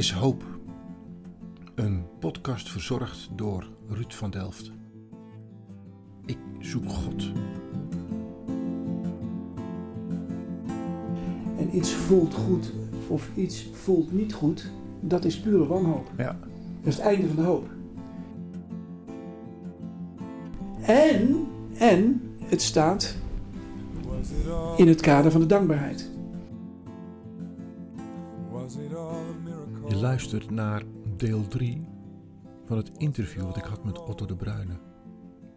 is hoop. Een podcast verzorgd door Ruud van Delft. Ik zoek God. En iets voelt goed of iets voelt niet goed, dat is pure wanhoop. Ja. Dat is het einde van de hoop. En, en het staat in het kader van de dankbaarheid. Luistert naar deel 3 van het interview dat ik had met Otto de Bruyne.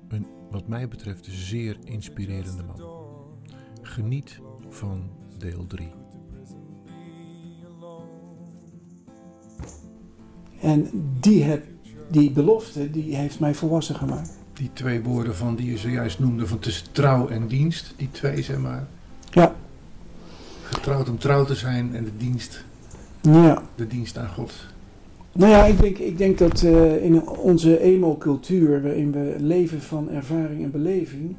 Een wat mij betreft zeer inspirerende man. Geniet van deel 3. En die, heb, die belofte, die heeft mij volwassen gemaakt. Die twee woorden van die je zojuist noemde van tussen trouw en dienst, die twee zeg maar. Ja. Getrouwd om trouw te zijn en de dienst, Ja. de dienst aan God. Nou ja, ik denk, ik denk dat eh, in onze emo-cultuur, waarin we leven van ervaring en beleving,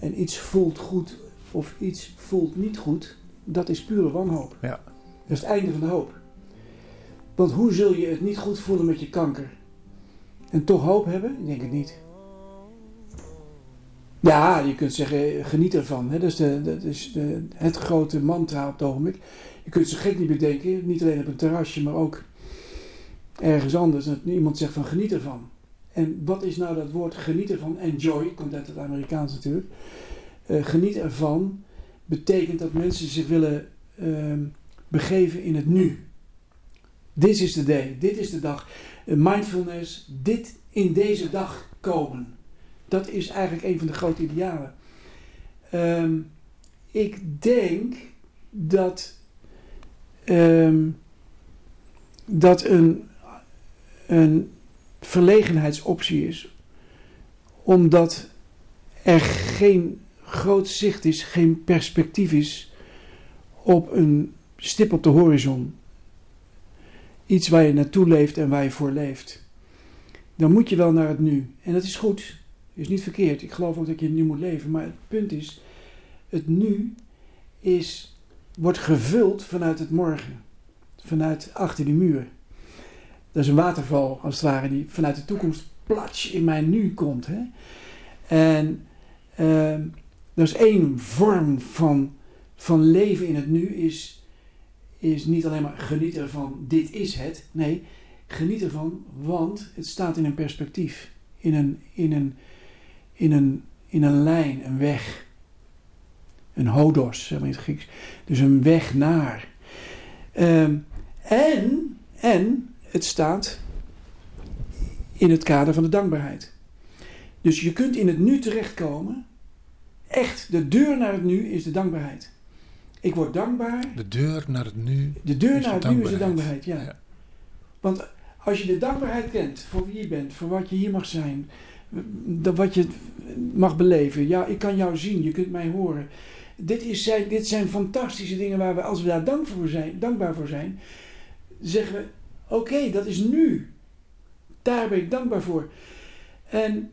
en iets voelt goed of iets voelt niet goed, dat is pure wanhoop. Ja. Dat is het einde van de hoop. Want hoe zul je het niet goed voelen met je kanker? En toch hoop hebben? Ik denk het niet. Ja, je kunt zeggen, geniet ervan. Hè? Dat is, de, dat is de, het grote mantra op het ogenblik. Je kunt ze gek niet bedenken, niet alleen op een terrasje, maar ook ergens anders. Dat iemand zegt van geniet ervan. En wat is nou dat woord geniet ervan? Enjoy, komt uit het Amerikaans natuurlijk. Eh, geniet ervan betekent dat mensen zich willen ehm, begeven in het nu. This is the day, dit is de dag. Eh, mindfulness, dit in deze dag komen. Dat is eigenlijk een van de grote idealen. Ehm, ik denk dat, ehm, dat een, een verlegenheidsoptie is, omdat er geen groot zicht is, geen perspectief is op een stip op de horizon. Iets waar je naartoe leeft en waar je voor leeft. Dan moet je wel naar het nu. En dat is goed. Is niet verkeerd. Ik geloof ook dat je nu moet leven. Maar het punt is, het nu is, wordt gevuld vanuit het morgen. Vanuit achter die muur. Dat is een waterval, als het ware, die vanuit de toekomst plats in mijn nu komt. Hè? En uh, dat is één vorm van, van leven in het nu, is, is niet alleen maar genieten ervan, dit is het. Nee, geniet ervan, want het staat in een perspectief. In een, in een, in een, in een lijn, een weg. Een hodos, zeg maar in het Grieks. Dus een weg naar. Um, en, en het staat in het kader van de dankbaarheid. Dus je kunt in het nu terechtkomen. Echt, de deur naar het nu is de dankbaarheid. Ik word dankbaar. De deur naar het nu. De deur naar het nu is de dankbaarheid. dankbaarheid, ja. Ja. Want als je de dankbaarheid kent voor wie je bent, voor wat je hier mag zijn, wat je mag beleven. Ja, ik kan jou zien, je kunt mij horen. Dit, is, dit zijn fantastische dingen waar we, als we daar dank voor zijn, dankbaar voor zijn, zeggen we: Oké, dat is nu. Daar ben ik dankbaar voor. En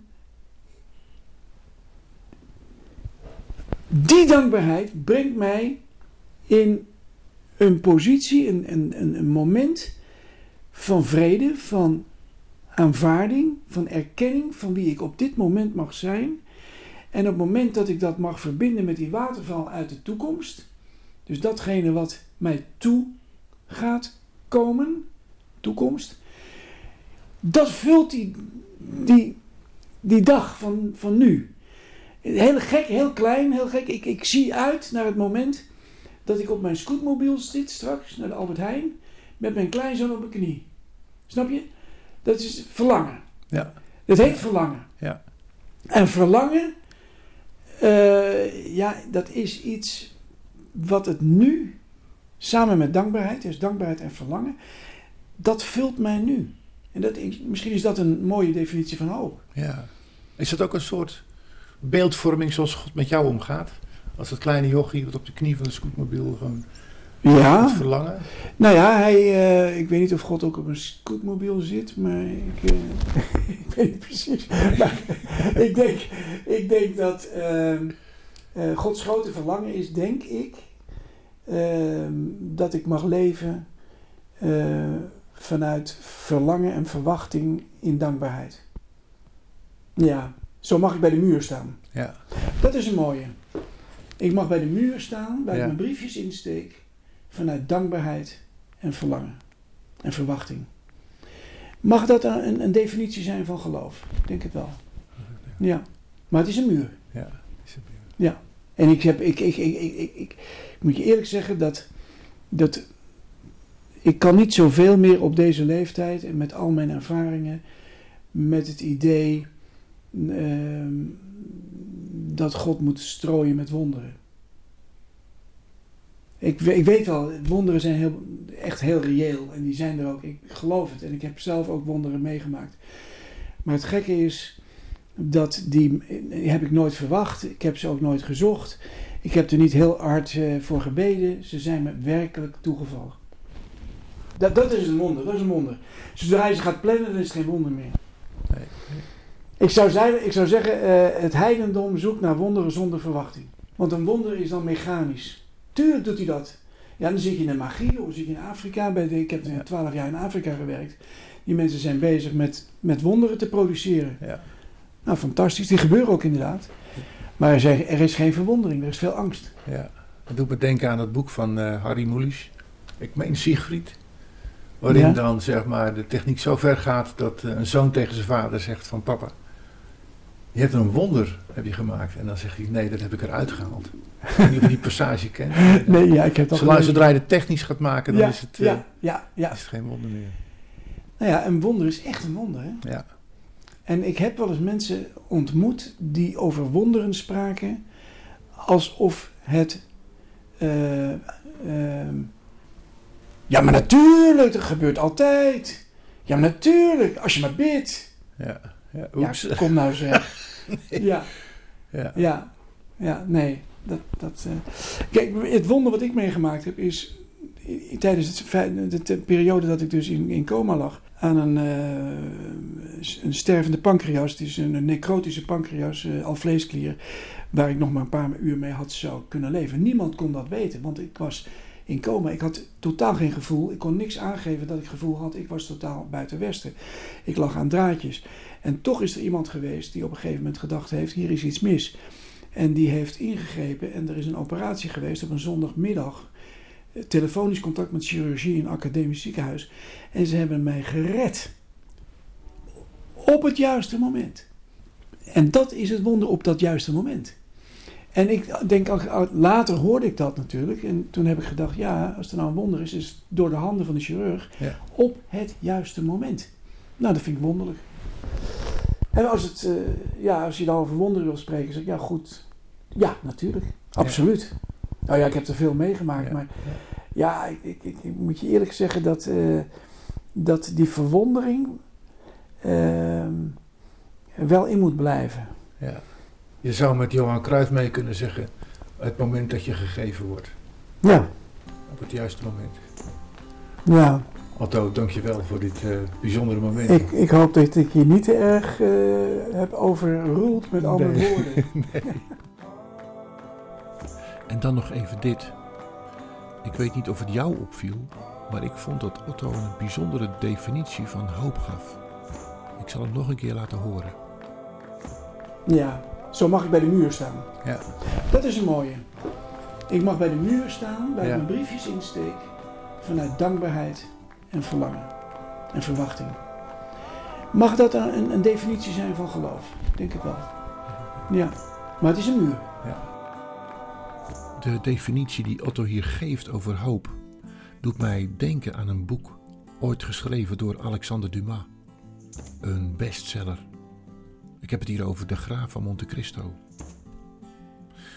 die dankbaarheid brengt mij in een positie, een, een moment van vrede, van aanvaarding, van erkenning van wie ik op dit moment mag zijn. En op het moment dat ik dat mag verbinden met die waterval uit de toekomst, dus datgene wat mij toe gaat komen, toekomst, dat vult die, die, die dag van, van nu. Heel gek, heel klein, heel gek. Ik, ik zie uit naar het moment dat ik op mijn scootmobiel zit straks naar de Albert Heijn met mijn kleinzoon op mijn knie. Snap je? Dat is verlangen. Ja. Dat heet verlangen. Ja. En verlangen, eh, ja, dat is iets wat het nu, samen met dankbaarheid, dus dankbaarheid en verlangen, dat vult mij nu. En dat, is- misschien is dat een mooie definitie van hoop. Ja. Is dat ook een soort beeldvorming zoals God met jou omgaat? Als dat kleine jochie wat op de knie van de scootmobiel gewoon het Ja, verlangen. nou ja, hij, eh, ik weet niet of God ook op een scootmobiel zit, maar ik, eh, ik weet niet precies. Maar ik, denk, ik denk dat ehm, eh, Gods grote verlangen is, denk ik, ehm, dat ik mag leven vanuit verlangen en verwachting in dankbaarheid. Ja, zo mag ik bij de muur staan. Ja. Dat is een mooie. Ik mag bij de muur staan, waar Ja. ik mijn briefjes insteek, vanuit dankbaarheid en verlangen en verwachting. Mag dat een, een definitie zijn van geloof? Ik denk het wel. Ja, maar het is een muur. Ja. is het. En ik, heb, ik, ik, ik, ik, ik, ik moet je eerlijk zeggen dat, dat ik kan niet zoveel meer op deze leeftijd en met al mijn ervaringen met het idee ehm, dat God moet strooien met wonderen. Ik, ik weet wel, wonderen zijn heel, echt heel reëel en die zijn er ook. Ik geloof het en ik heb zelf ook wonderen meegemaakt. Maar het gekke is dat die, die heb ik nooit verwacht. Ik heb ze ook nooit gezocht. Ik heb er niet heel hard eh, voor gebeden. Ze zijn me werkelijk toegevallen. Dat, dat is een wonder, dat is een wonder. Zodra je ze gaat plannen, dan is het geen wonder meer. Nee. Ik zou, zeggen, ik zou zeggen, eh, het heidendom zoekt naar wonderen zonder verwachting. Want een wonder is dan mechanisch. Tuurlijk doet hij dat. Ja, dan zit je in de magie, of zit je in Afrika. Bij de, ik heb Ja. twaalf jaar in Afrika gewerkt. Die mensen zijn bezig met, met wonderen te produceren. Ja. Nou, fantastisch. Die gebeuren ook inderdaad. Maar er, zijn- er is geen verwondering, er is veel angst. Ja, dat doet me denken aan het boek van eh, Harry Mulisch. Ik meen Siegfried. Waarin Ja. dan zeg maar de techniek zo ver gaat dat eh, een zoon tegen zijn vader zegt van papa, je hebt een wonder heb je gemaakt. En dan zegt hij nee, dat heb ik eruit gehaald. Ik weet niet je die passage kent. Nee, ja, ik heb dat gelezen. zodra je het technisch gaat maken, dan ja, is, het, eh, ja, ja, ja. is het geen wonder meer. Nou ja, een wonder is echt een wonder. Hè? Ja, En ik heb wel eens mensen ontmoet die over wonderen spraken alsof het. eh, ehm, ja, maar natuurlijk, dat gebeurt altijd. Ja, maar natuurlijk, als je maar bidt. ja, ja. Kom nou zeg. Ja, Ja. ja, ja, nee. Dat, dat, eh. Kijk, het wonder wat ik meegemaakt heb is tijdens het, de, de periode dat ik dus in, in coma lag aan een, eh, een stervende pancreas. Het is een, een necrotische pancreas, eh alvleesklier, waar ik nog maar een paar uur mee had zou kunnen leven. Niemand kon dat weten, want ik was in coma. Ik had totaal geen gevoel. Ik kon niks aangeven dat ik gevoel had. Ik was totaal buiten westen. Ik lag aan draadjes. En toch is er iemand geweest die op een gegeven moment gedacht heeft: hier is iets mis. En die heeft ingegrepen en er is een operatie geweest op een zondagmiddag. Telefonisch contact met chirurgie in academisch ziekenhuis. En ze hebben mij gered. Op het juiste moment. En dat is het wonder op dat juiste moment. En ik denk, ook- later hoorde ik dat natuurlijk. En toen heb ik gedacht, ja, als er nou een wonder is, is het door de handen van de chirurg Ja. op het juiste moment. Nou, dat vind ik wonderlijk. En als, het, eh, ja, als je dan over wonderen wil spreken, zeg ik, ja goed, ja, natuurlijk, absoluut. Nou ja, ik heb er veel meegemaakt, Ja. maar ja, ik, ik, ik, ik moet je eerlijk zeggen dat, eh, dat die verwondering ehm, wel in moet blijven. Ja. Je zou met Johan Cruijff mee kunnen zeggen, het moment dat je gegeven wordt. Ja, Op het juiste moment. ja. Otto, dankjewel voor dit eh, bijzondere moment. Ik, ik hoop dat ik je niet te erg eh, heb overroeld met al mijn Nee. woorden. En dan nog even dit. Ik weet niet of het jou opviel, maar ik vond dat Otto een bijzondere definitie van hoop gaf. Ik zal het nog een keer laten horen. Ja, zo mag ik bij de muur staan. Ja. Dat is een mooie. Ik mag bij de muur staan, Ja. ik mijn briefjes insteek, vanuit dankbaarheid en verlangen en verwachting. Mag dat een, een definitie zijn van geloof? Ik denk het wel. Ja, maar het is een muur. De definitie die Otto hier geeft over hoop doet mij denken aan een boek ooit geschreven door Alexander Dumas. Een bestseller. Ik heb het hier over De Graaf van Monte Cristo.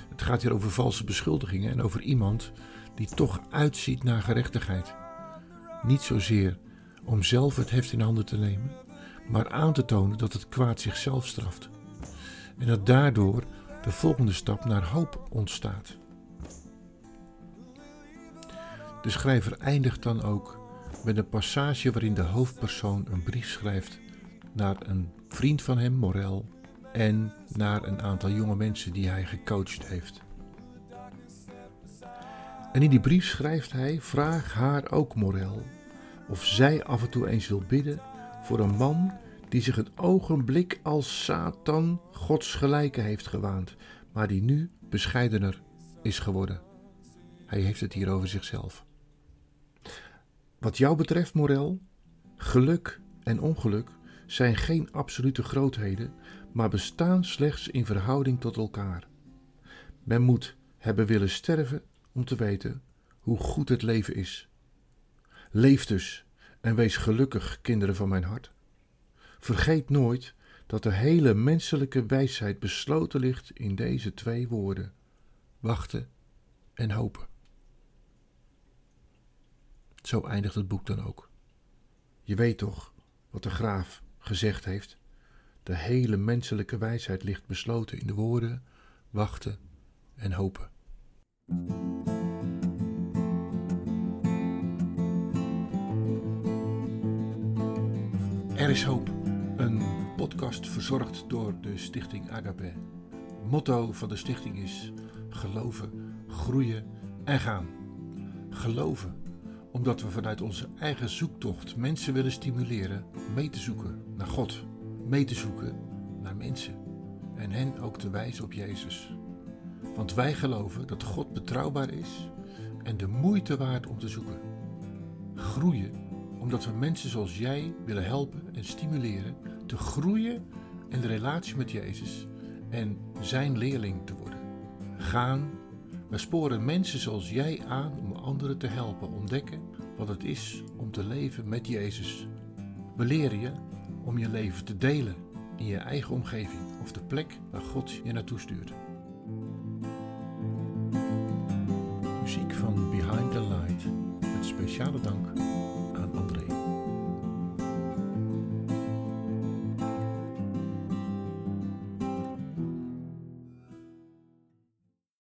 Het gaat hier over valse beschuldigingen en over iemand die toch uitziet naar gerechtigheid. Niet zozeer om zelf het heft in handen te nemen, maar aan te tonen dat het kwaad zichzelf straft. En dat daardoor de volgende stap naar hoop ontstaat. De schrijver eindigt dan ook met een passage waarin de hoofdpersoon een brief schrijft naar een vriend van hem, Morel, en naar een aantal jonge mensen die hij gecoacht heeft. En in die brief schrijft hij: Vraag haar ook, Morel, of zij af en toe eens wil bidden voor een man die zich het ogenblik als Satan Gods gelijke heeft gewaand, maar die nu bescheidener is geworden. Hij heeft het hier over zichzelf. Wat jou betreft, Morel, geluk en ongeluk zijn geen absolute grootheden, maar bestaan slechts in verhouding tot elkaar. Men moet hebben willen sterven om te weten hoe goed het leven is. Leef dus en wees gelukkig, kinderen van mijn hart. Vergeet nooit dat de hele menselijke wijsheid besloten ligt in deze twee woorden: wachten en hopen. Zo eindigt het boek dan ook. Je weet toch wat de graaf gezegd heeft? De hele menselijke wijsheid ligt besloten in de woorden wachten en hopen. Er is hoop. Een podcast verzorgd door de Stichting Agape. Motto van de stichting is geloven, groeien en gaan. Geloven omdat we vanuit onze eigen zoektocht mensen willen stimuleren mee te zoeken naar God, mee te zoeken naar mensen en hen ook te wijzen op Jezus. Want wij geloven dat God betrouwbaar is en de moeite waard om te zoeken. Groeien omdat we mensen zoals jij willen helpen en stimuleren te groeien in de relatie met Jezus en zijn leerling te worden. Gaan we sporen mensen zoals jij aan om anderen te helpen ontdekken wat het is om te leven met Jezus. We leren je om je leven te delen in je eigen omgeving of de plek waar God je naartoe stuurt. Muziek van Behind the Light met speciale dank